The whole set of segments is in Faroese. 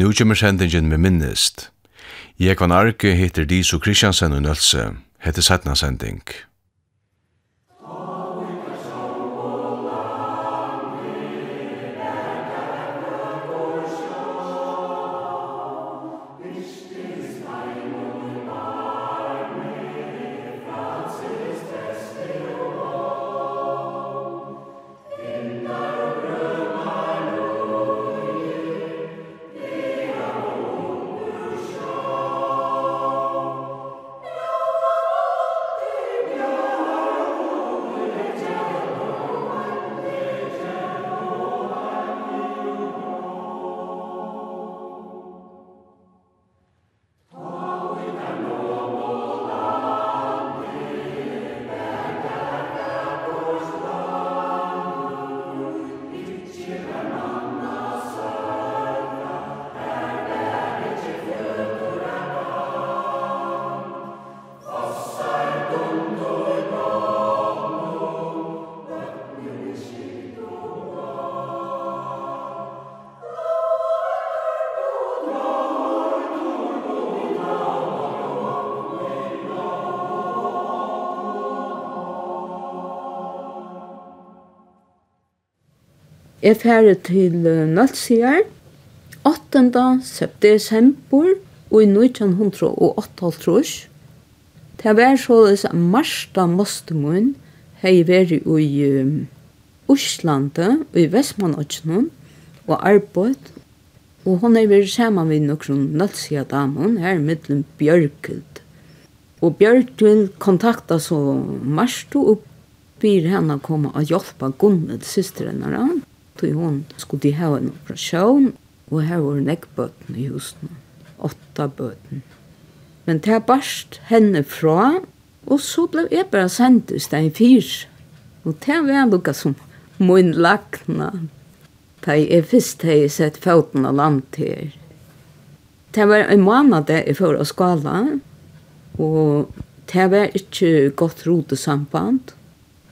Nu kommer sendingen med minnest. Jeg kan arke heter Diso Kristiansen og Nølse. Hette Sætna sending. Jeg færre til Nalsiar 8. september og i 1908. Det var således at Marsta Mostemun hei vært i um, Oslandet og i Vestmannodgen og arbeid og hon hei vært sammen med noen Nalsia damen her mittlen Bjørkild. Og Bjørkild kontakta så Marsta og byr henne å komme og hjelpe Gunnel, systeren henne, tog hon skulle ha en operation og her var nekkbøten i husen. Åtta bøten. Men det barst henne fra, og så ble jeg bare sendt i stein fyrs. Og det var lukka som min lakna. Da jeg først har jeg sett foten av land her. Det var en måned jeg får av skala, og det var ikke godt rotesamband.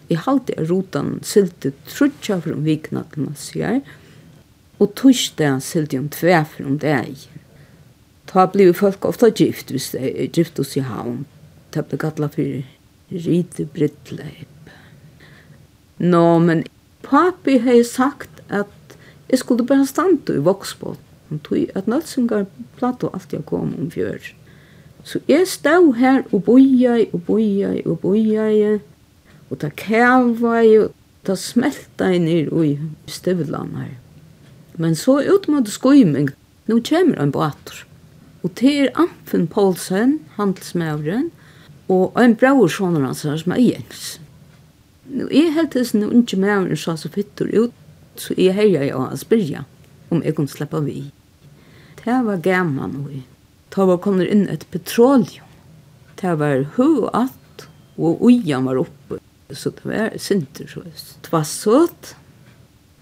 Jeg halte er rotan sylte trutja for om vikna til massier, og torsdag sylte om tve for om deg. Ta blir folk ofta gift, hvis det er gift hos i havn. Ta blir gattla for rite brittleip. Nå, men papi hei sagt at jeg skulle bare standa i voksbåt. Han tog at Nølsingar plato alltid kom om fjør. Så jeg stod her og bojai og bojai og bojai Og det kæva jo, det smelta inn i støvlan her. Men så ut mot skoiming, nå kommer en båter. Og det er Amfen Poulsen, handelsmævren, og en bror sånn hans her som er Jens. Nå er helt til sin unge mævren sa så fytter ut, så er heier jeg og spyrja om jeg kunne slippe vi. Det var gammel nå. Det var kommet inn et petroleum. Det var høy og alt, og ujan var oppe. Så det var sinter så. Det var søt,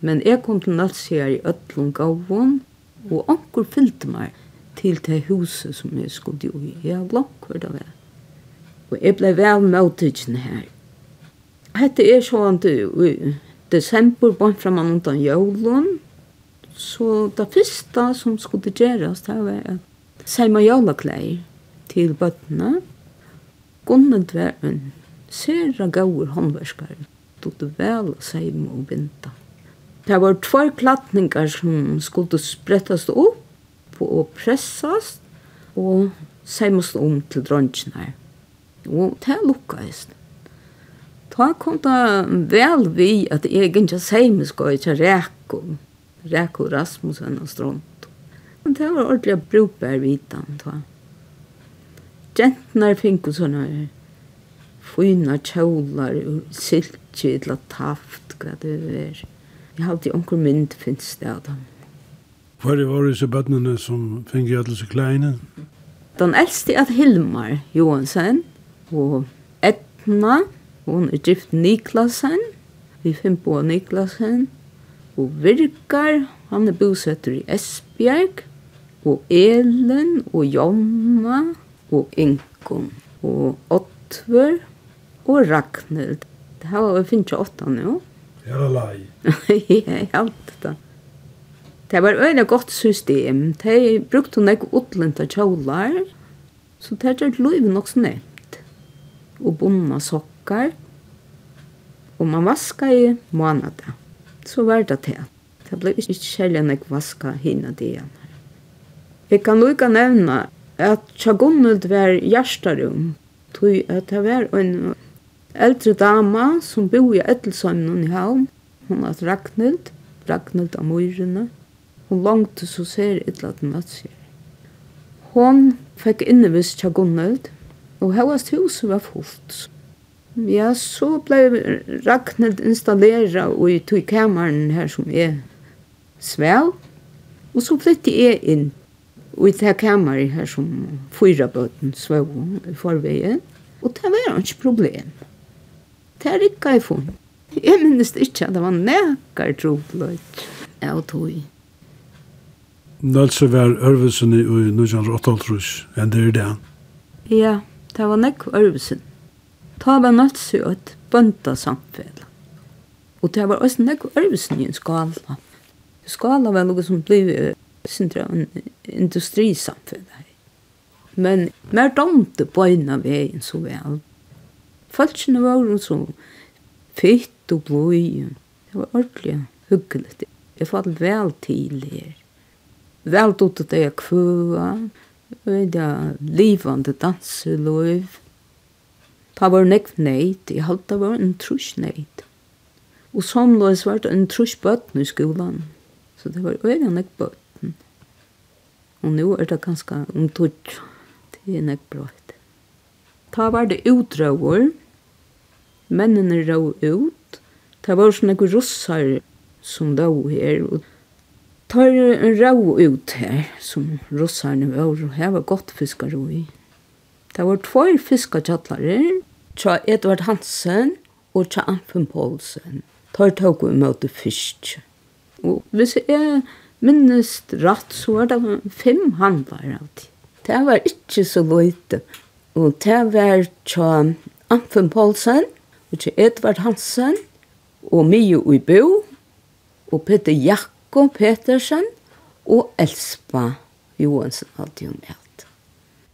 men jeg kom til Nalsier i Øtlund gavon, og anker fyllte meg til det huset som jeg skulle jo i. Jeg har langt hvor det var. Og jeg ble vel møtidgen her. Hette er sånn til i desember, bare fra man undan jævlen. Så det første som skulle gjøres, det var at seima med jævla klær til bøttene. Gunnet var en sera gaur håndverskar, tog vel å seima og binda. Det var tvær klattningar som skulle sprettast opp og pressast og seimast om til dronjene. Og det lukkast. Ta kom det vel vi at jeg ikke seimas går ikke reko, reko Rasmussen og Stront. Men det var ordentlig brukbar vitan, ta. Gentnar finko sånne fina kjolar og til at taft, hva det er. Jeg har alltid onker mynd finnes det av dem. Hva er det var disse bøttene som finner alle så kleine? Den eldste er Hilmar Johansen, og Etna, hun er gift Niklasen, vi finner på Niklasen, og Virkar, han er bosetter i Esbjerg, og Elen, og Jonna, og Inkon, og Ottver, og Ragnhild. Det her var vi finnes jo åtta nå. Ja, det lei. Jeg alt det. Det var øyne godt system. De brukte nek utlenta kjolar, så det gjør livet nok så nevnt. Og bonna sokkar. Og man vaska i måneder. Så var det til. Det ble ikke kjellig nek vaska hinna igjen. Jeg kan lukka nevna at Tjagunnult var hjertarum, tog at det var en Eldre dama som bo i Edelsønnen i Havn, hun at Ragnhild, Ragnhild av Myrene, hun langte så ser et eller annet at. Hon fikk innevis tja Gunnhild, og hennes hus var fullt. Ja, så ble Ragnhild installera i tog kameran her som er svel, og så flytti jeg inn i det kameran her som fyra bøten svå i forveien, og det var ikke problem. Det er ikke jeg funnet. Jeg minnes ikke at det var nekker trobløyt av tog. Nølse var Ørvesen i 1988, enn det er det. Ja, det var nekk Ørvesen. Ta var Nølse og et bønta samfell. Og det var også nekk Ørvesen i en skala. Skala var noe som ble sindra en industrisamfell. Men mer domte på en av veien så vel. Falskene var så fitt og bløy. Det var ordentlig hyggelig. Jeg falt vel til her. Vel tog det jeg kvøa. Det var livande danseløyv. Det var nekv neid. Jeg halte det var en trus neid. Og samløys var det en trus bøtten i skolan. Så det var øyne nekv bøtten. Og nå er det ganske omtøtt. Det er nekv bra. Ta var det utdrager mennene rå ut. Det var sånne russar som då her. Og tar en rå ut her, som russarne var, og her var godt fiskar i. Det var två fiskatjattlarer, tja Edvard Hansen og tja Anfen Poulsen. Tar tog vi møte fisk. Og hvis jeg minnes rett, så var det fem handlar av det. Det var ikke så lite. Og det var tja Anfen Poulsen, ikke Edvard Hansen, og Mio Uibo, og Peter Jakob Petersen, og Elspa Johansen alltid om alt.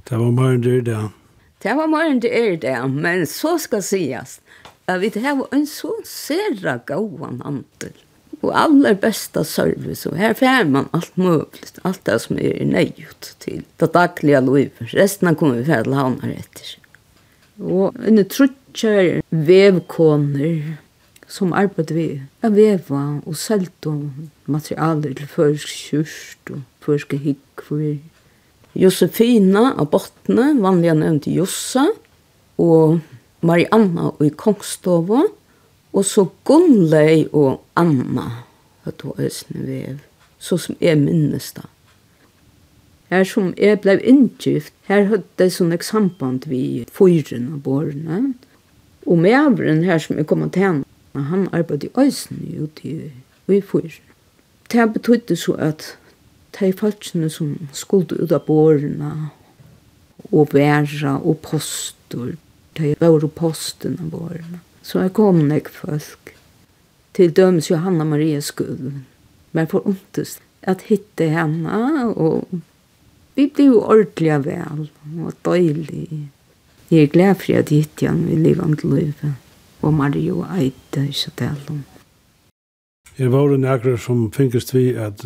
Det var mer enn det er det. Det var mer enn det er det, men så skal sies at vi har en så særa gåan handel og aller besta service, og her får man alt mulig, alt det som er nøyut til det daglige livet. Resten kommer vi til havner etter. Og en trutt kjær vevkoner som arbeidde vi av veva og selte materialer til førsk kjørst og førske hikk for Josefina av Bottene, vanlig nevnt Jossa, og Marianna i Kongstova, og så Gunnlei og Anna, høtt og Øsne Vev, så som jeg minnes da. Her som jeg ble inngift, her høtt det sånn eksamband vi fyrene av bårene, Og med avren her som jeg kom til henne, han arbeidde i øysen ute i, i fyr. Det betydde så at de folkene som skulle ut av bårene og være og poster, de var og posten av bårene. Så jeg kom nek folk. Til dømes Johanna Maria skuld. Men for ondest at hitte henne, og vi ble jo ordentlig vel, og døylig. Jeg er glad for at jeg hittet han i livet til livet. Og Mario eide i seg til ham. Jeg var en akkurat som finnes vi at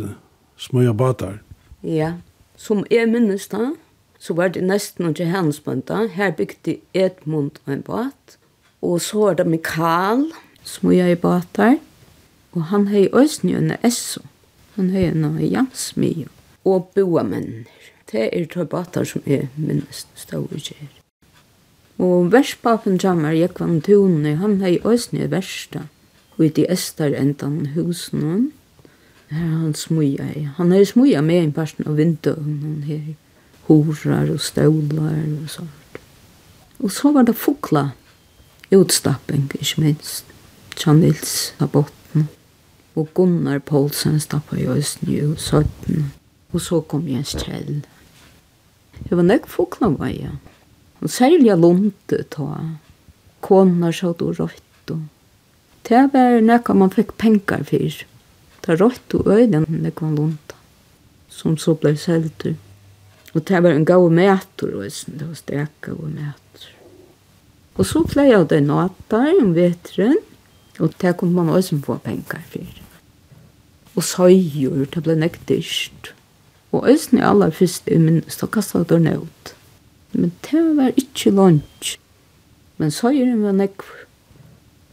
smøya batar. Ja, som jeg minnes da, så var det nesten ikke hans bønda. Her bygde Edmund og en bat. Og så var det Mikael, smøya i batar. Og han hei òsne under Esso. Han hei under Jansmio. Og boa menner. Det er to batar som jeg minnes stod i kjær. Og verspapen jammer jekvan tunne, han hei òsne versta, Og i estar endan husen Her han smuja i. Han er smuja med en parten av vindøven, han hei horar og støvlar og sånt. Og så var det fokla utstapping, ikke minst. Tjanils av botten. Og Gunnar Poulsen stappa i òsne i søtten. Og så kom Jens Kjell. Det var nek fokla var, ja. Og særlig av lunte ta. Konar så du rødt. Det var nekka man fikk penger for. Det rødt og øyden nekka man lunta. Som så ble selter. Og det var en gav mæter. og det var stek gav mæter. Og så ble jeg det natter om vetren, og det kom man også få penger for. Og søyer, det ble nekk dyrt. Og øyne aller først i min, så kastet det nødt. Men det var ikke lunch. Men søyren var nekv.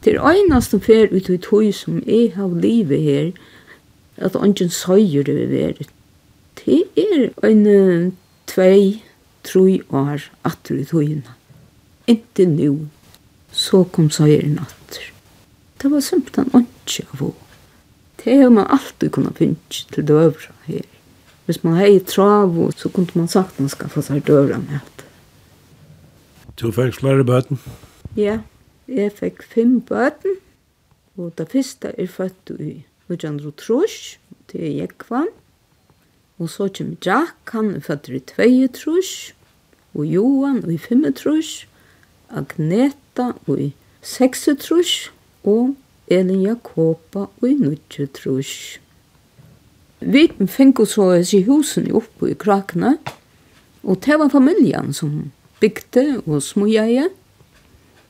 Det er eneste fer ut i tog som jeg har livet her, at ungen søyer det ved. Det er en tvei, tre år atter i togene. Inntil nu. så kom søyren atter. Det var simpelthen ungen av henne. Det har man alltid kunnet finne til døvra her. Hvis man har i trav, så kunne man sagt man skal få seg døvra med. Du fikk flere bøten? Ja, jeg fikk fem bøten. Og det første er født i Lujandro Trush, til Jekvan. Og så kommer Jack, han er født i Tveje Trush, og Johan i Fimme Trush, Agneta i Sekse Trush, og Elin Jakoba i Nudje Trush. Vi fikk så oss i husen oppe i Krakene, og det var familjen som bygde og smugjøye.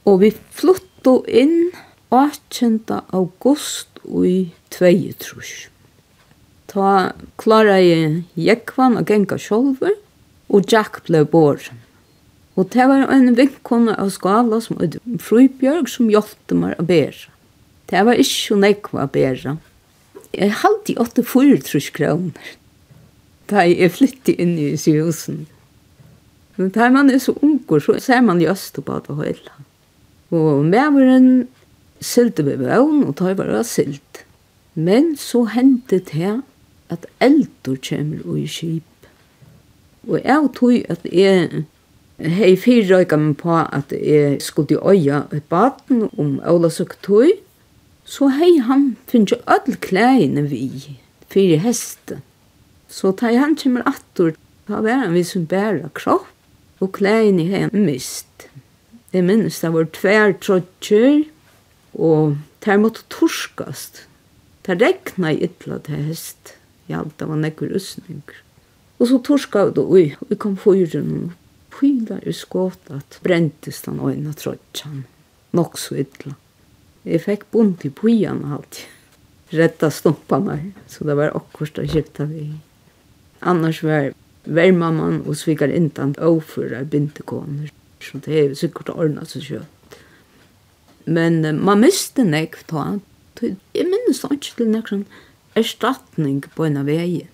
Og vi flyttet inn 18. august i 2 trus. Ta klara jeg jekvann og genga sjolver, og Jack ble bor. Og det var en vinkone av skala som var Frøybjørg som hjelpte meg å bære. Det var ikke så nekva å bære. Jeg halte i 84 kroner da jeg flyttet inn i husen. Men da man er så unger, så ser man i øst på det hele. Og mæveren sylte ved vøvn, og da var det sylt. Men så hendte det at eldur kommer i skip. Og jeg tog at jeg hei fyrrøyga meg på at jeg skulle øya et baden om Ola Søktøy, så hei han finnes jo öll klæene vi, fyrir heste. Så da han kommer attor, da var han vi som bæra kropp, og klæini hei mist. Jeg minnes det var tver trotjer, og det måtte torskast. Det regna i ytla til hest. Ja, det var nekker usninger. Og så torska vi da, og vi kom fyren og pyla i skåta at brentes den øyna trotjan, Nok så ytla. Jeg fikk bunt i pyjan alt, Retta stumparna, så det var akkurat å kjipta vi. Annars var vermamman og svikar intan åføra bintekoner. så det er sikkert ordna seg selv. Men uh, man miste nek ta, jeg minnes ikke til nek sånn erstatning på en av vei.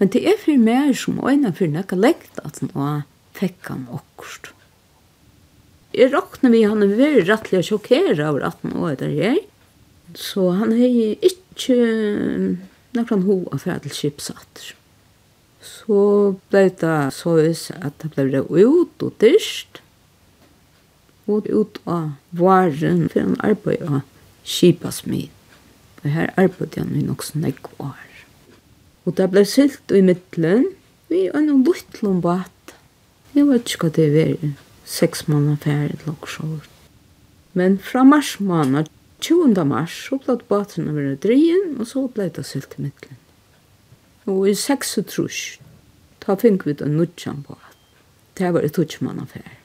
Men det er for meg som øyne for nek lekt at han var fekkan okkurst. Jeg råkner vi han er veldig rettelig sjokkeret over han år der jeg, så han er ikke nekran ho av fædelskipsatter så ble det sås at det ble ut og dyrst. Og ut av varen for en arbeid av kipasmid. Og her arbeidde han i nok sånn jeg var. Og det ble silt i midtelen. vi er noen bortlom bat. Jeg vet ikke hva det er. seks måneder færre til åksjår. Men fra mars måned, 20. mars, så ble det baten over drien, og så ble det silt i midtelen. Og i seks og trus, da fikk vi den nødjan på. Det var et tutsmann affær.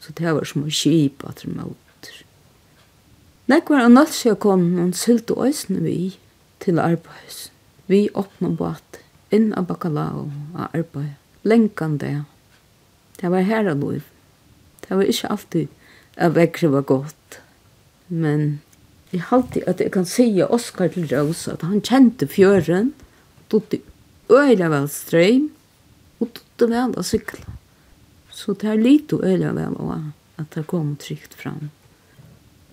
Så det var som å kjipa til måter. Nek var an alt kom noen sylt og øsne vi til arbeids. Vi åpna båt inn av bakalau av arbeid. Lenkan det. Det var her av. Det var ikke alltid at vekkri var godt. Men jeg halte at jeg kan sige Oskar til Rose at han kjente fjøren, dodde øyla vel streim, og dutte vel å sykla. Så det er lite øyla vel også, at det kom trygt fram.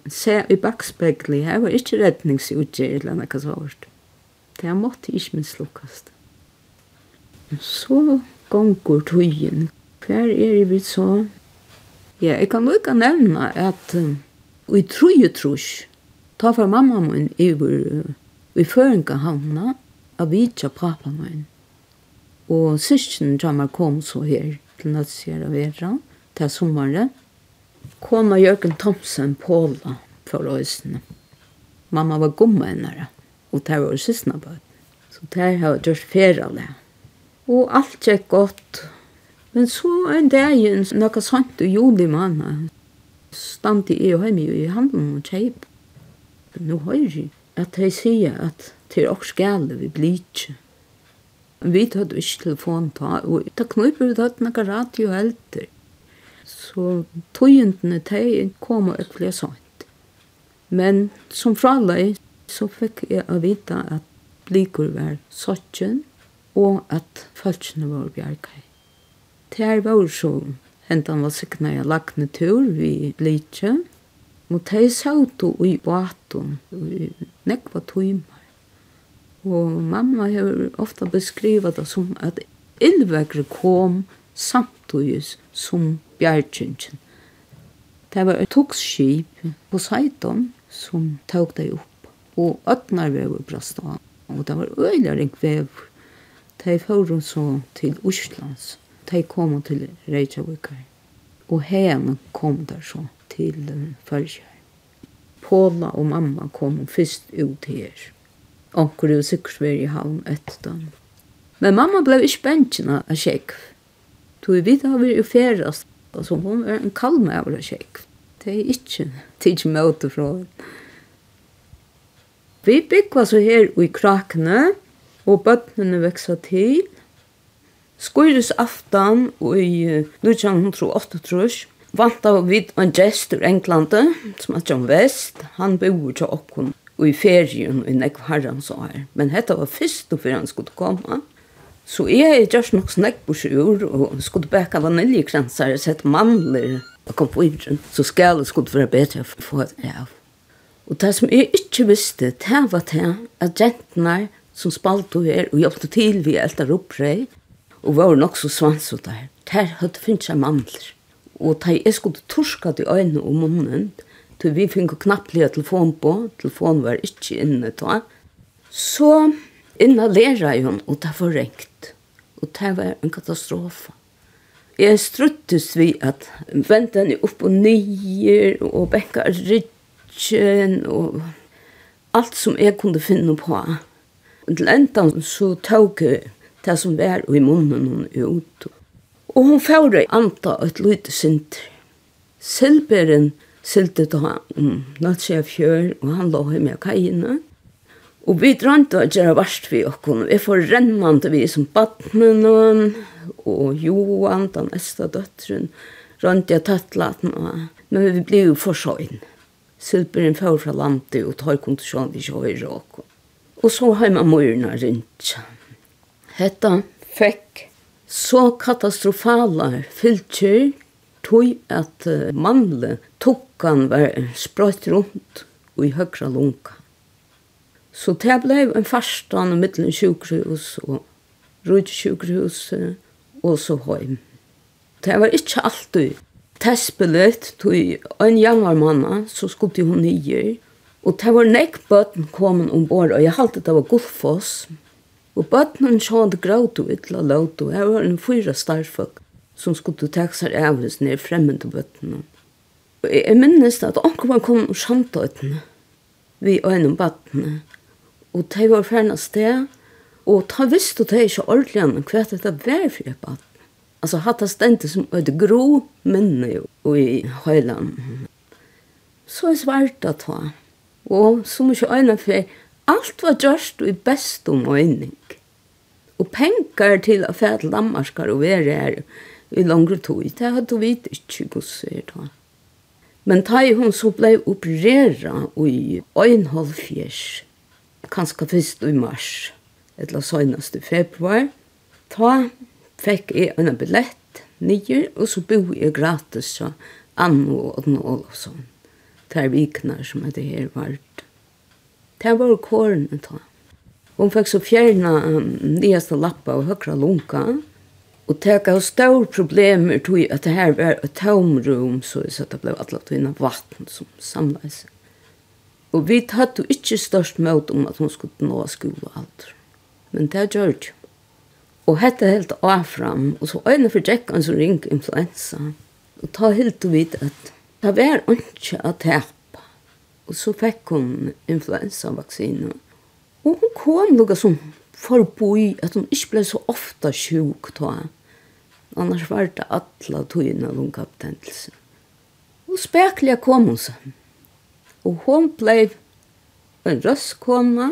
Se i bakspegli, her var ikke redningsutgjør eller noe så hårdt. Det måtte ikke minst lukkast. Så gonger tøyen. Hver er vi så? Ja, jeg kan lukka nevna at um, i truje trus, ta for mamma min i, i føringa havna, av vidtja pappa min. Og syskjen Jamar kom så her til Nødsgjær Vera, til sommeren. Kona Jørgen Thomsen Påla for øysene. Mamma var gomma hennere, og det var syskene på. Så det har gjort ferale. Og alt gikk godt. Men så en dag, noe sånt i juli måned, stand i og hjemme i handen og kjeip. Nå hører jeg at jeg sier at det er også gale vi blir ikke. Vi tatt ikke telefon ta, og da knuper vi tatt noen radio helter. Så tøyentene til kom og ikke ble sånt. Men som fralei, så fikk jeg å vite at liker var sottjen, og at falskene var bjergei. Det er var så hentan var sikna jeg lakne tur vi blitje, og de satt i båten, og nekva tøymer. Og mamma har ofta beskrivet det som at illvegre kom samtidig som bjergjøngen. Det var et togskip på Saiton som tog det opp, og øtnarvever brast av. Og det var øyla vev. De fører så til Oslands. De kom til Reykjavik. Og henne kom der så til Følgjør. Paula og mamma kom først ut her onkur og sikkert veri i havn etter dem. Men mamma blei ikke bensina av kjekv. Tog vi da vi jo ferast, altså hun var en kalme av kjekv. Det er ikke tids møte fra henne. Vi byggva så her i krakene, og bøttene veksa til. Skøyres aftan i 1908 vant av vid en gest ur Englande, som er John West, han bor til okkon og i ferien i nekv herren så her. Men dette var først og før han skulle komme. Så jeg er just nok snakk på sjur, og skulle bæka vaniljekransar og sett mandler og kom på idren. så skal jeg skulle være bedre for å få det av. Og det som jeg ikke visste, det var det at jentene som spalte her og hjelpte til vi eldre opprøy, og var nok så svans og der. Der hadde finnet seg mandler. Og da jeg skulle torska til øynene og munnen, til vi fikk knapplige telefon på, Telefonen var ikke inne da. Så inhalera hun, og det var rengt. Og det var en katastrofe. Jeg struttes vi at vente henne opp og nye, og bekka rytjen, og alt som jeg kunne finne på. Og til enda så tok jeg det som var i munnen hun ut. Og hun fjorde anta et lite sinter. Silberen sylte til han um, fjør, og han lå hjemme av kajene. Og vi drømte å gjøre verst vi okkur. Vi får rennende vi som badnen, og Johan, den eldste døtteren, rønte jeg tattlaten, men vi ble jo for søgn. Silperen før fra landet, og tar kondisjonen vi kjører okkur. Og så har man mørene rundt. Hetta fikk så katastrofale fylkjør, tog at manle tukkan var sprøyt rundt og i høgra lunka. Så det ble en farstan mittlen sjukhus og rujt sjukhus og så høym. Det var ikke alltid tespelet tog en januar manna så skulle hun nye. og det var nekk bøtten komin ombord og jeg halte det var Gullfoss og bøtten sjående gråt og ytla låt og jeg var en fyra starfolk som skulle ta seg av hos nere fremmede bøttene. Og jeg minnes at ankermann kom og skjønte øytene vi øynene bøttene. Og de var ferdig av sted, og de visste de ikke ordentlig enn hva dette var for et bøttene. Altså, hatt det stendte som et gro minne jo i høyland. Så jeg svarte at han. Og så må ikke øynene for alt var gjørst og i best om øyning. Og penger til å fære til Danmarkar og være her i langre tog. Det hadde hun vidt ikke gosser da. Men da hun så ble opereret i øynhold fjers, kanskje først i mars, eller senest i februar, da fikk jeg en billett nye, og så bo jeg gratis så Anno og Odne Olofsson. Det er vikner som er det her var. Det var kårene da. Hun fikk så fjerna um, nyeste lappa og høyre lunka, Og det gav stor problemer tog at det her var et tomrum, så det ble alle tøyene vatten som samlet seg. Og vi tatt jo ikke størst møte om at hun skulle nå skole og alt. Men det gjør det jo. Og hette helt av fram, og så øyne for Jekkan som ringte influensa. Og ta helt og vidt at det var ikke at tepa. Og så fikk hun influensavaksinen. Og hun kom noe som forboi at hun ikke ble så ofta sjuk ta annars var det alla tøyene av hun kaptentelsen. Og spekler kom hun seg. Og hun ble en røstkona,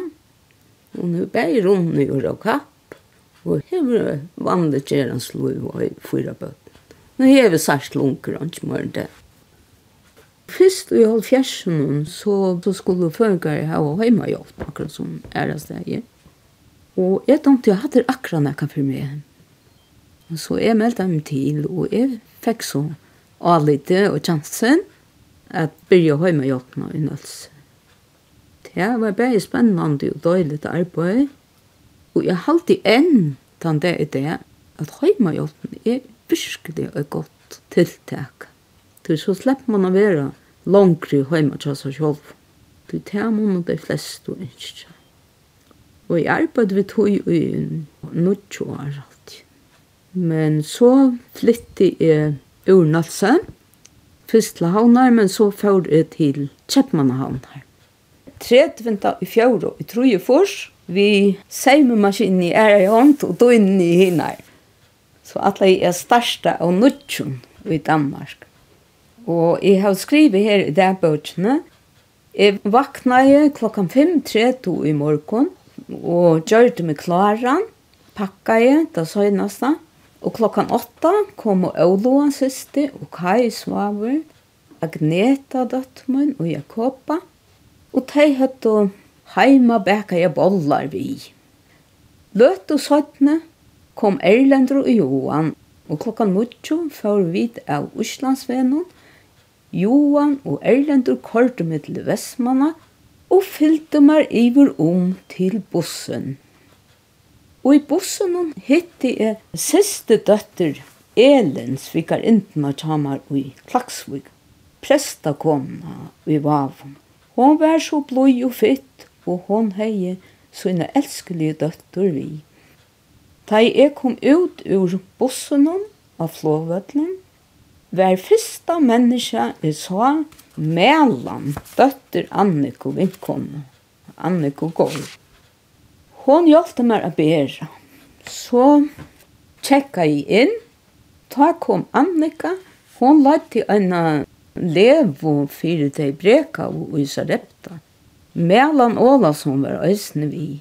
Hon er bare rundt i og kapp, og hever vandet kjerens lov og fyra bøtt. Nå hever sagt lunker han ikke mer det. Først i halvfjersen så, så skulle følgere ha og hjemme jobb, akkurat som er det er. Og jeg tenkte jeg hadde akkurat nækka for meg. Så jeg meldte dem til, og jeg fikk så avlite og kjansen at byrja høyma hjelpna i nøls. Det var bare spennende og døylig arbeid. Og jeg halte enn tann det er det at høyma hjelpna er virkelig et godt tiltak. Så så slipper man å være langere høyma til seg selv. Så det er man de fleste og ikke. Og jeg arbeidde vi tog i nødt år alt. Men så flytti jeg ur Nalse, først til Havnar, men så fjord jeg til Kjeppmannahavnar. 30 vinter i fjord og i Trojefors, vi seimemaskinen i æra i hånd og inn i hinar. Så alle jeg er starsta av Nudjun i Danmark. Og jeg har skrivet her i dagbøkene. Jeg vaknaði klokkan 5.30 i morgun og gjørte meg klaran, pakkaði det søgnasta, Og klokkan åtta kom og Åloan og Kai Svaver, Agneta døttmun og Jakoba, og de høttu heima bæka jeg bollar vi. Løt og søttene kom Erlendur og Johan, og klokkan mutsjo fyrir vi av Uslandsvenon, Johan og Erlendur kortu mitt til Vestmanna og fyllte meg iver om til bussen. Og i bussen hitti jeg siste døtter Elin svikar intima tjamar i Klaksvig. Presta komna i Vavon. Hon var så blod og fitt, og hon hei sina elskelige døtter vi. Da jeg kom ut ur bussen av flåvøtlen, var fyrsta menneska jeg sa Melan, døtter Anniko Vinkomne. Anniko Gård. Hon hjelpte meg å bære. Så tjekka jeg inn. ta kom Annika. Hon lagt til en levo fyrir til breka og isa repta. Melan Ålasson var øsne vi.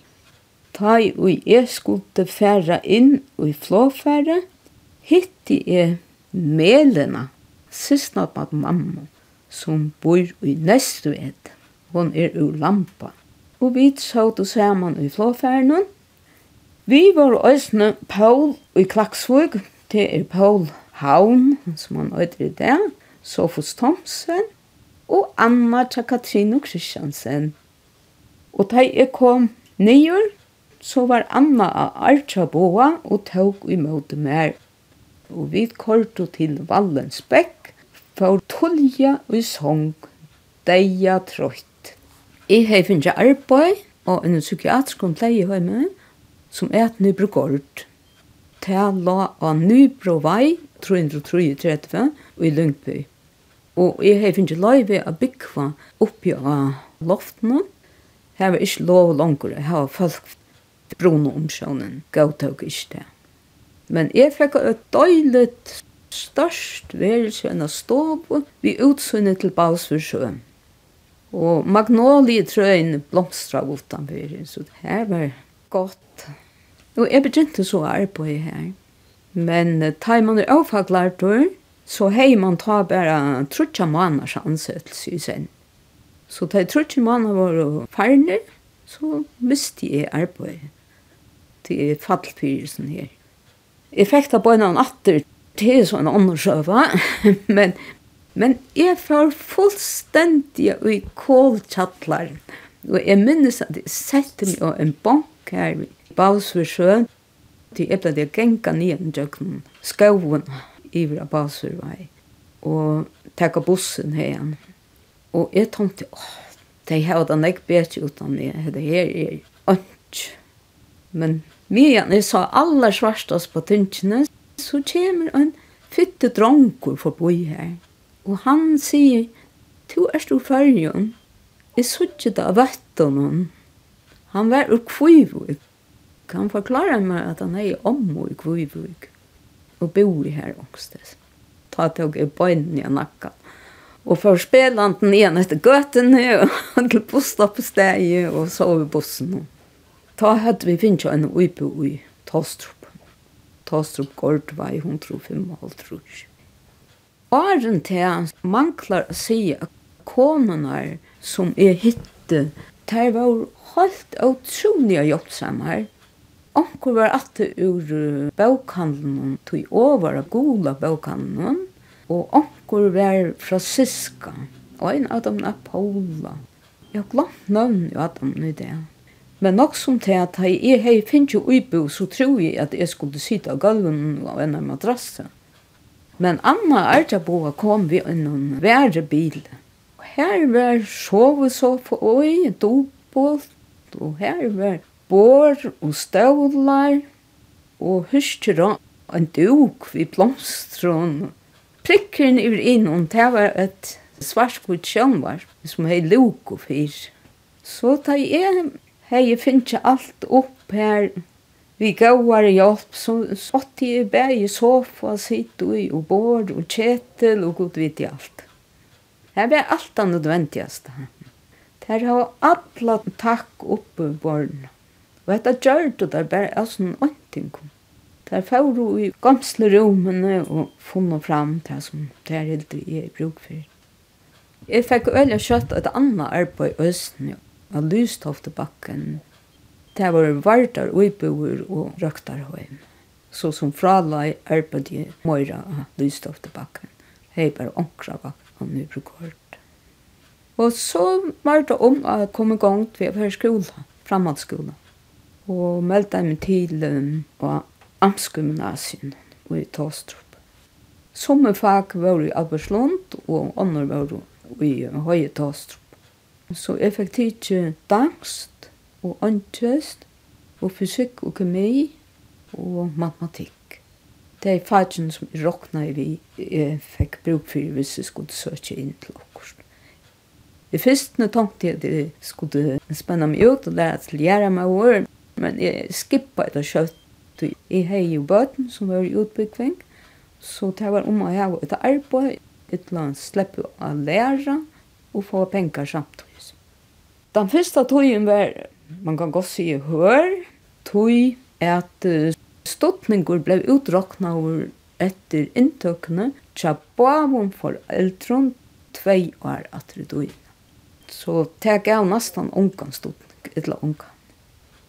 Ta i og jeg skulle færa inn og i flåfæra, hitti jeg melena, sysna på mamma, som bor i Nestuet. Hon er ur lampa og vi sótu saman i flåfærinun. Vi var òsne Paul i Klaksvug, det er Paul Havn, som han øyder i det, Sofus Thomsen, og Anna tja Katrine Kristiansen. Og da jeg kom nyer, så var Anna av Archaboa og tåg imot mer. Og vi korto til Vallensbekk, for tulja og sång, deia trøyt. Jeg har finnet arbeid og en psykiatrisk pleie hjemme som er et nybrugård. Det la av Nybrovei 333 i Lundby. Og jeg har finnet løyve av byggva oppi av loftene. Her var ikke lov langer, her var folk brunne omsjånen, gavtøk ikke det. Men jeg fikk et døylet størst verelse enn av ståb, vi utsynne til Balsforsjøen. Og magnolietrøyen blomstra utanfor, så det her var godt. Og jeg begynte så arbeid her. Men da man er avfaglart, så hei man ta bare trutja måneders ansettelse i sen. Så da trutja måneder var ferdig, så miste jeg arbeid til fallfyrelsen her. Jeg fikk da bare noen atter til sånn andre undersøve, men Men jeg får fullstendig i kålkjattler. Og jeg minnes at jeg sette meg av en bank her i Balsversjøen. Til jeg ble det genka nye en døgn skoven i av Balsvervei. Og takk bussen her. igjen. Og jeg tenkte, åh, de har den nek bedre uten det. Det her er ønsk. Men mye jeg sa aller svarstas på tingene, så kommer en fytte dronker forbi her Og han sier, «Tu er stor fargen, jeg suttje det av vettene. Han var ur kvivvig. Han forklarer meg at han er ommo i kvivvig, og bo i her ångstes. Ta tog i bøynen i nakka. Og for spelanden igjen etter gøtene, og han til på bostappesteget, og sove i bussen. Ta hadde vi finnet en uipo i Tostrup. Tostrup Gårdvei, hun tror 55. Åren til manglar å si at konene som er hitte, der var helt utrolig hjelpsammer. Onkur var atte ur bøkhandelen, tog over av gula bøkhandelen, og onkur var fra Siska, og en av dem er Paula. Jeg har glemt navn jo av dem i det. Men nok som til at jeg hei finnes jo uibo, så tror jeg at jeg skulle sitte av gulven og en av madrassen. Men Anna Arjabo kom vi innan verre bil. Og her var sovesoffa og i dobolt, og her var bor og støvlar, og husker og en duk vi blomstron. Prikken ur innom, det var et svarskvitt sjønvar, som hei luk og fyr. Så da jeg hei finnes alt opp her, Vi gauar hjelp som satt i bæg i sofa, sitt i og bord og kjetel og god vidt i alt. Det var alt det nødvendigaste. Det har alle takk oppe i borgen. Og dette gjør det der bare er sånn ånting. Der får i gamsle rommene og funnet fram det som det er helt i bruk for. Jeg fikk øyne kjøtt et annet arbeid i Østen, av Lystoftebakken, Det var vardar uibuer og røktarhøym. Så som fralai arbeidje møyra av lystoftebakken. Hei bare onkra bakken nu brukort. Og så var det om å komme i gang til å være skola, framhaldsskola. Og meldte meg til um, Amtsgymnasien og i Tåstrup. Somme fag var i Alberslund og andre var i Høye Tåstrup. Så jeg fikk tid til dans og åndtøst og fysikk og kemi og matematikk. Det er fagene som jeg råkna i vi jeg fikk bruk for hvis jeg skulle søke inn til okkurs. I første tenkte jeg at jeg skulle spenne meg ut og lære til å gjøre meg år, men jeg skippa etter kjøtt. Jeg har jo bøten som var i utbyggving, så det var om å ha et arbeid, et eller annet slippe å lære og få penger samtidig. Den første tøyen var man kan godt si hør, tog at ståtninger ble utrokna over etter inntøkene tja bavum for eldron tvei år at atri døy. Så tek jeg nesten ungan ståtning, etla ungan.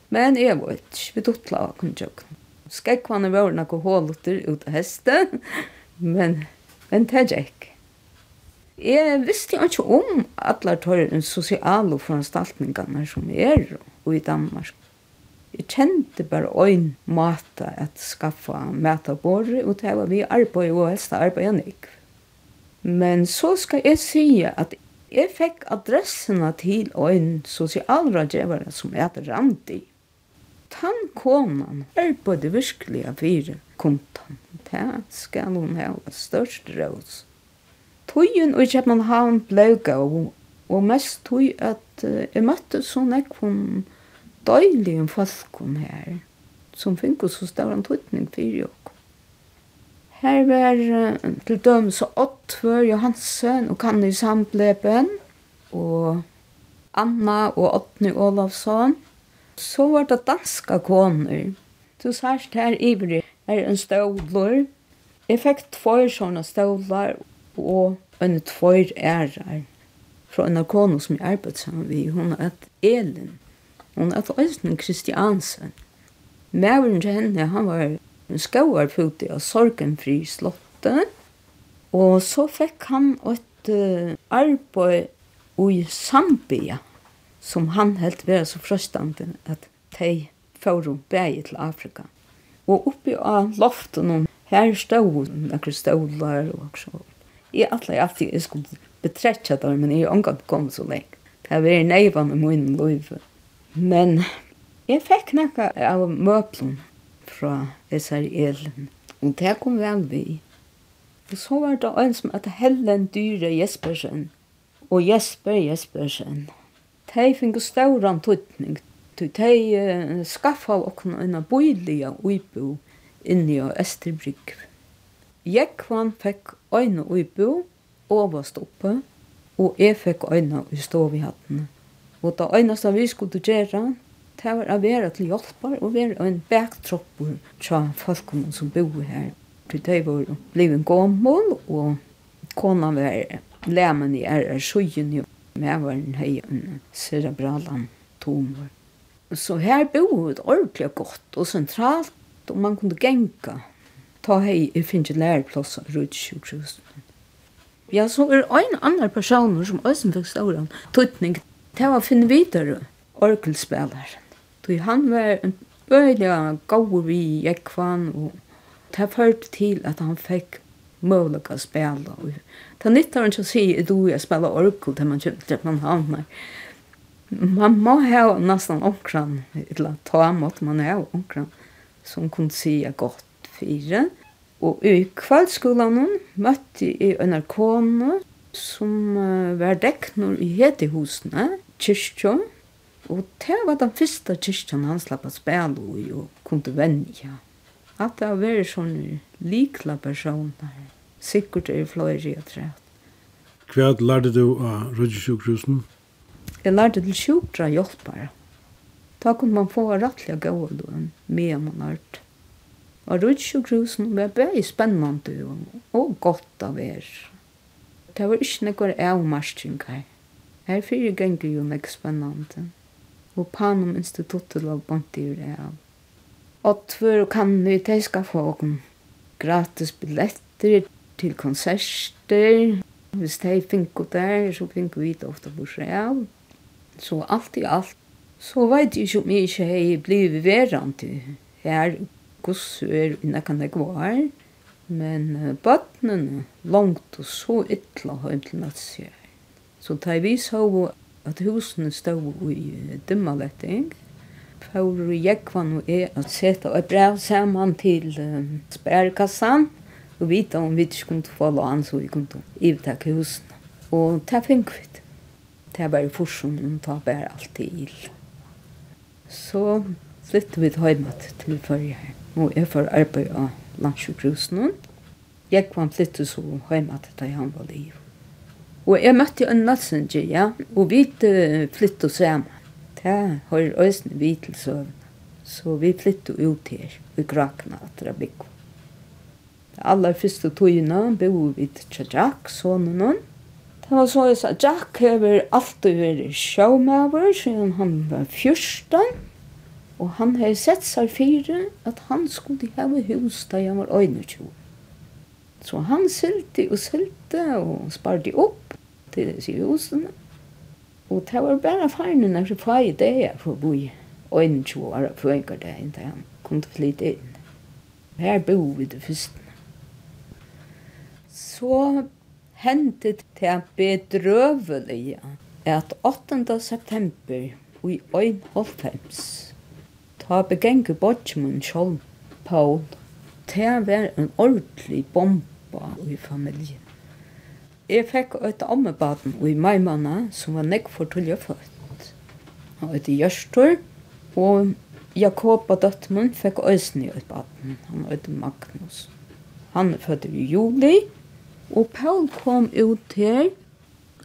Men jeg var ikke, vi duttla av kunnjøkken. Skekvann er vore noe hålutter ut av heste, men, men det er ikke. Jeg visste ikke om alle tørre sosiale foranstaltningene som er og i Danmark. Jeg kjente bare en måte at skaffa mat og båre, og det var vi arbeid og helst arbeid enn ikke. Men så skal jeg si at jeg fikk adressene til en sosialrådgjøver som heter Randi. Tann konan arbeidde virkelig av fire kontan. Det skal hun ha størst råd Tøyen i København ble gav, og mest tøy at uh, jeg møtte så nekvun døylige folkum her, som finko så større en tøytning for jo. Her var uh, til døm så Ottfør Johansen og Kanni Sambleben, og Anna og Ottny Olavsson. Så var det danska koner. Du sørst her ivrig er en stålor. Jeg fikk tvær sånne stålar, og en tvær ærer fra en konu som jeg arbeidde sammen med, hun er Elin. Hun er Øystein Kristiansen. Mæveren til henne, han var en skauarpute av sorgenfri slottet. Og så fikk han et uh, arbeid i Zambia, som han helt var så frøstande at de får bæg til Afrika. Og oppi av loften, her stod noen stålar og så Jeg atler alltid jeg skulle betrettja det, men jeg har ikke kommet så lenge. Det har vært neiva med min liv. Men jeg fikk noe av møblen fra SRL-en, og det kom vel vi. Og så var det en som at Helen Dyre Jespersen og Jesper Jespersen. De fikk stauran tøytning. De skaffa okken en boilige uibo inni av Østerbrygg. Jekvan fekk øyne i bo, overst oppe, og jeg fekk øyne i hattene. Og det øyneste vi skulle gjøre, det var å være til hjelper og være en baktropper til folkene som bor her. For det var blevet gammel, og kona var lemen i ære sjøen, og jeg var en høy en cerebralan tumor. Så her bor det ordentlig godt og sentralt, og man kunne genka ta hei jeg finner læreplass av Rødsjukhusen. Ja, så er ein annar person som også fikk ståren tøtning til å finne videre orkelspilleren. Tøy han var en bøylig gode vi jekvann og det førte til at han fikk mulig å spille. Det nytter han ikke å si at du er spille orkel til man kjøpte til man havner. Man må ha nesten omkran, eller ta måtte man ha omkran, som kunne si godt fire. Og i kveldskolen møtte jeg en arkone som uh, var dekknor i hetehusene, kyrkjø. Og det var den første kyrkjan han slapp å spille i og kunne vennja. At det var sånne likla personer, sikkert er fløyre og trett. Hva lærte du av Rødgjusjukrusen? Jeg lærte til sjukra hjelpare. Da kunne man få rettelig gode løn med man. Og rutsjokrusen var bare spennende og godt av er. Det var ikke noe avmarsking her. Her fyrir ganger jo nek spennende. Og panum instituttet lå bant i real. Og tvør kan vi teiska fågen. Gratis billetter til konserter. Hvis de finko der, så finko vi det ofte på real. Så alt i alt. Så veit jeg ikke om jeg ikke hei blivit verant her gossur innan kan det var, men uh, bøttene langt og så ytla heim til nattsjær. Så da vi så at husene stod i dimmaletting, Paul Jekvan og jeg at sette et brev sammen til uh, spærkassan, og vite om vi ikke kunne få lån, så vi kunne ivtakke husene. Og det fikk vi det. Det var i forsen, og det var alltid ild. Så flyttet vi til Høymat til Førje her og jeg får arbeid av landsjukhusen. Jeg kom flytte så hjemme til da han var liv. Og jeg møtte en Nalsinger, ja, og vi flyttet sammen. Det har øyne vi til søvn. Så vi flyttet ut her, i Grakna, etter å bygge. Det aller første togene bo vi til Jack, sånne noen. Det var så jeg sa, Jack har alltid vært sjåmøver siden han var fyrsten. Og han hei sett seg fire at han skulle heve hus da han var 21. Så han sylte og sylte og sparte opp til disse husene. Og det var bare farne når jeg fag i det jeg får bo i 21 år og føyker det inntil han kom til å flytte inn. Her bo vi det første. Så hendte det bedrøvelige at 8. september i 1.5 Ta begengu bodgjumun sjálv, Paul. Ta var en ordentlig bomba i familien. Jeg fikk et ammebaden i maimanna som var nekk for tullja født. Han var et Gjørstor, og Jakob og døttemun fikk øsne i et baden. Han var et Magnus. Han er født i juli, og Paul kom ut her.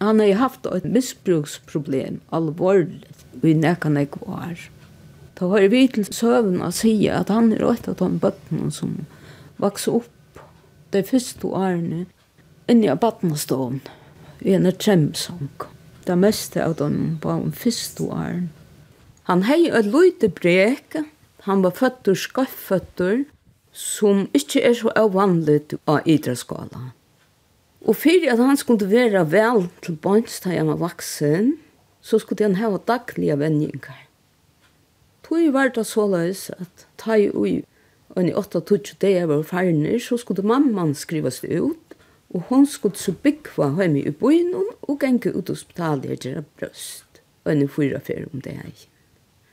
Han har haft et misbruksproblem, alvorlig i nekka nekka år. Da har vi til søvn å si at han er et av de bøttene som vokste opp de første årene inni av badnestån i en tremsang. Det meste av dem var de første årene. Han hei et lite brek. Han var føtter, skafføtter, som ikke er så avvanlig av idrettsskala. Og fyrir at han skulle være vel til bønns da han var vaksen, så skulle han ha daglige vendingar tog var det så løs at ta i ui, og i 8-20 dager var farne, så skulle mamman skrivas det ut, og hon skulle så byggva hjemme i byen og genge ut og spitale og gjøre brøst, og i fyra fer om det her.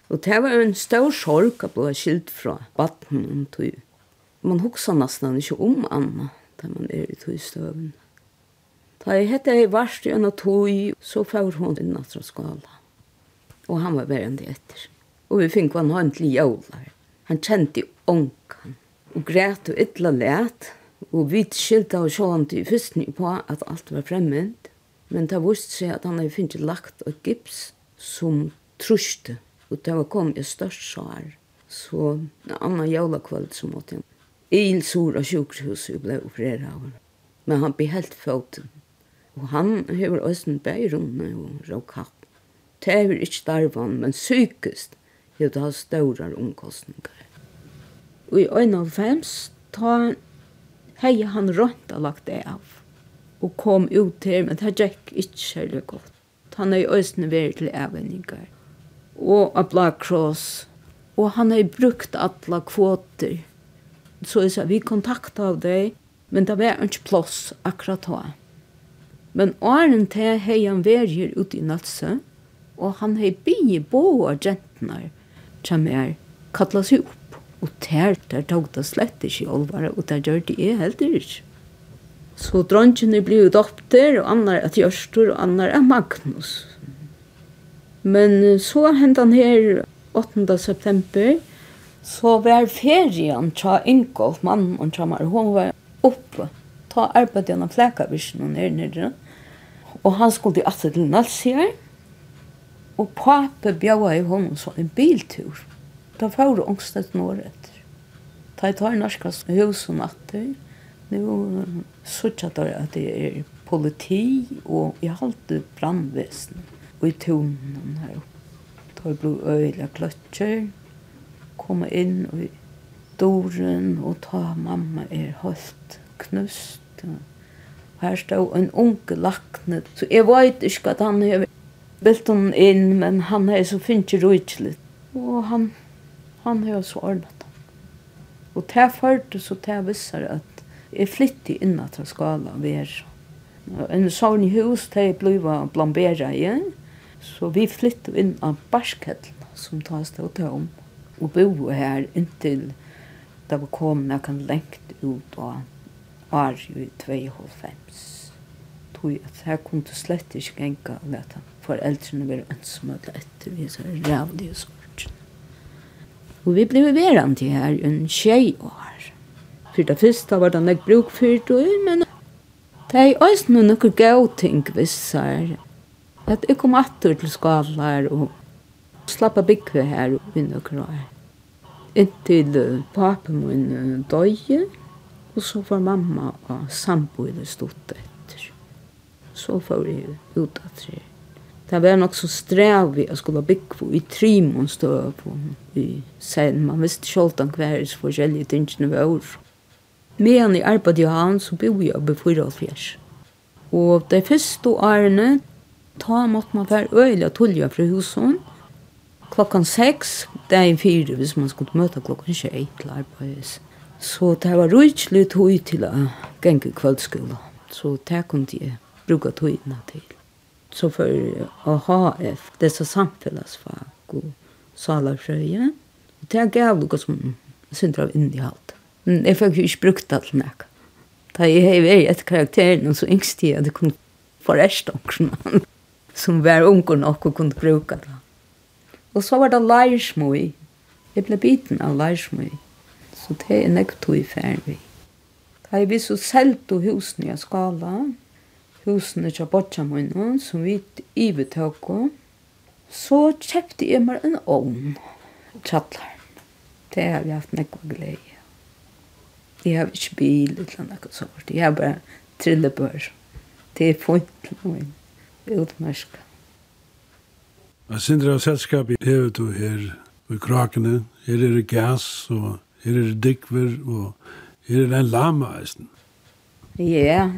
Og det var en stor sorg at blå skilt fra vatten om tog. Man hoksa nesten ikke om Anna, da man er i togstøven. Da jeg hette jeg varst i en av tog, så får hun inn at skala. Og han var verandre etter og vi fikk han hånd til jævlar. Han kjente onkan, og græt og ytla let, og vi skilta og sjåan til fyrstny på at alt var fremmed, men det viste seg at han hadde finnet lagt og gips som truste, og det var kom i størst sår, så en annan jævlakvöld som måtte han. Il sur av sjukhuset ble opereret av han, men han behelt foten, og han hever østen bærum og råkapp. Det er ikke darvan, men sykest hevur ta stórar omkostningar. Og i 91 ta hei han rønt og lagt det av. Og kom ut til, men det gikk ikke særlig godt. Han er i østene vært til avvenninger. Og av Black Cross. Og han har brukt alle kvoter. Så jeg sa, vi kontaktet av deg, men det var ikke plass akkurat da. Men åren til hei han vært her ute i Natsø, og han har er bygget bo av jentene som er kattla seg opp. Og der, der tog det slett ikke i olvare, og der gjør det jeg heller ikke. Så drangene blir jo dopter, og annar at Gjørstor, og annar er Magnus. Men så hendte han her 8. september, så var ferien til Ingolf, mannen og til Mar, hun var oppe, ta arbeidet gjennom flekavisjonen her nere, og han skulle alltid til Nalsier, Og pape bjaua i honom så en biltur. Da får ångstet når etter. Da jeg tar norskas hus og natter, nu sutja der at det er politi og i halte brandvesen og i tonen her oppe. Da jeg blod øyla kløtjer, komme inn og i doren og ta mamma er holdt knust. Her stod en unge lakne, så jeg vet ikke at han er vilt hon in men han er så fint ju Og han han er så ordnat. Och där förde så där visar at jag flyttade in att skala ver. En sånn hus där bliva blamberet igjen. Så vi flyttet inn av Barskettel som tar stå om. Og bo her inntil da vi kom när kan lengt ut och var i 2,5. Tog att här kunde slett inte gänga lätan foreldrene være ønsmøte etter vi så rævlig og sorgen. Og vi ble verant til her i en tjej år. For det første var det nok bruk for det, men det er også noen noen gode ting visser. At jeg kom atter til skalar og slappa byggve her i noen år. Inntil papen min døye, og så var mamma og samboende stått etter. Så får vi ut av tre det var nok så strev vi å skulle bygge på i trimon stå på i sen. Man visste ikke om hver så forskjellige tingene var år. Medan i arbeid i havn så bo jeg oppe 44. Og de første årene ta måtte man være øyelig og tullige fra husen. Klokkan seks, det er en fire hvis man skulle møte klokkan tjei til arbeids. Så det var rydelig tog til å gjenge kveldskolen. Så det kunne jeg bruke togene til så för AHF, det är så samfällagsfag och salarfröje. Det är gav något som syndrar av innehållt. Men jag fick ju inte brukt allt näka. Da jeg har vært etter karakteren, så yngst jeg at jeg kunne forreste noen som var unger nok og kunne bruke det. Og så var det leirsmøy. Jeg ble biten av leirsmøy. Så det er nekk tog i ferdig. Da jeg ble så selt og husene i skala, husene til bortja munnen, som vi ivetøk så kjøpte jeg meg en ovn, tjattler. Det har vi haft nekva glede. Jeg har ikke bil, eller noe sånt. Jeg har bare trillebør. Det er fint til noen. Utmerska. Jeg synes det er selskapet hevet du her i krakene. Her er det gas, og her er det dikver, og her er det en lama, eisen. Ja, yeah.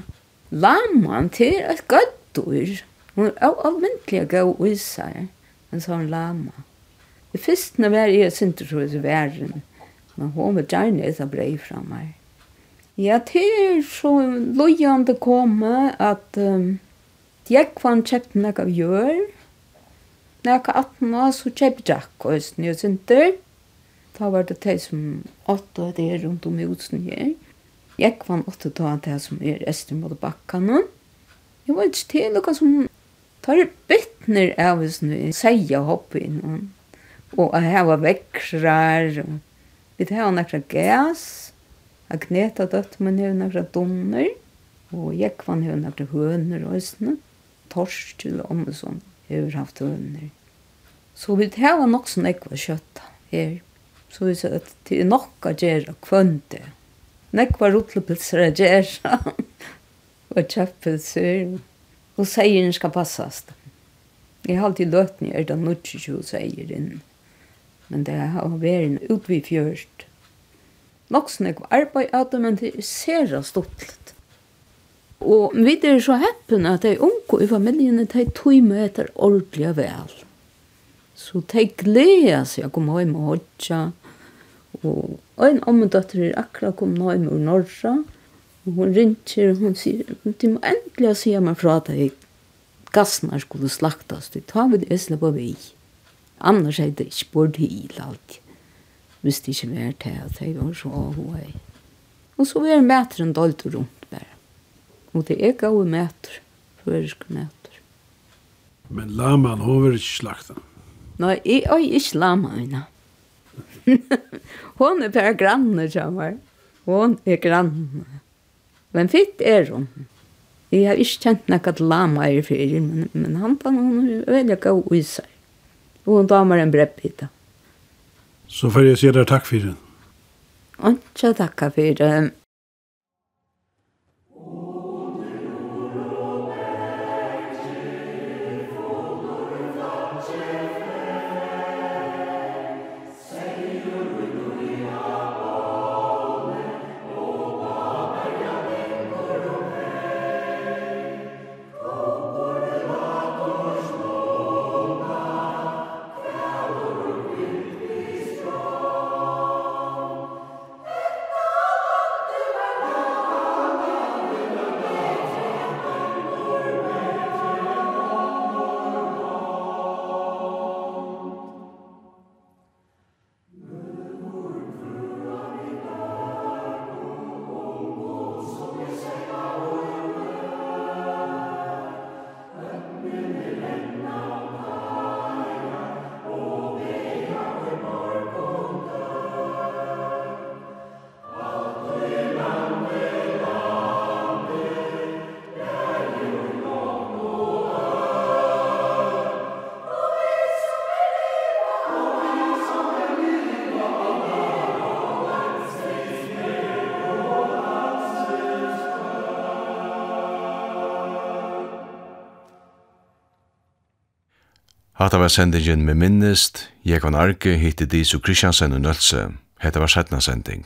Laman til et gøttur. Hun er av almindelig å gå og isar, en sånn lama. Det første var jeg synte så i verden, men hun var gjerne et brei fra meg. Ja, til er så lojande komme at um, jeg kvann kjøpte noe av gjør. Når jeg var 18 år, så kjøpte jeg ikke høysten jeg synte. Da var det de som åtte det rundt om husen her. Ja Jekvan åtte ta det som er esten mot bakkene. Jeg vet ikke til noe som tar bytner av hvis du sier seia hoppe inn. Og jeg har vekkrar. Vi tar nekra gas. Jeg kneta døtt, men jeg har nekra donner. Og jeg Jekvan har nekra høner og sånn. Torsk til om og sånn. Jeg har haft høner. Så vi tar nok sånn ekva kjøtt her. Så vi sier at det er nok å gjøre kvøntet nekva rutlepilser er gjerra, og kjøppilser, og seieren skal passast. Jeg har alltid løtni er det nødt til seieren, men det har vært en utvid fjørst. Noksne kva arbeid av det, men det er sera stortlet. Og vi er så heppen at de unge i familien de tog med etter ordentlig vel. Så de gleder seg å komme hjem og hodja, Og en ommedøtter er akkurat kommet hjem ur Norra. Og hun ringer, og hun sier, du må endelig si meg fra deg. Gassene skulle slaktas, du tar vi det på vei. Annars er det ikke bort hil alt. Hvis det ikke var til at jeg var så hva Og så er meteren dalt rundt bare. Og det er gode mæter, føreske mæter. Men laman, hun var ikke slakta? Nei, jeg er ikke lama nei. hon er bare granne, kjammer. Hon er granne. Men fitt er hon. Jeg har ikke kjent nekka lama i fyrir, men, men han var noen veldig gav seg Og hun damer en breppita. Så får jeg si deg takk fyrir. Ikke takk fyrir. Hatta var sendingen med minnest, Jekvan Arke hitti Disu Kristiansen og Nølse. Hetta var sætna sending.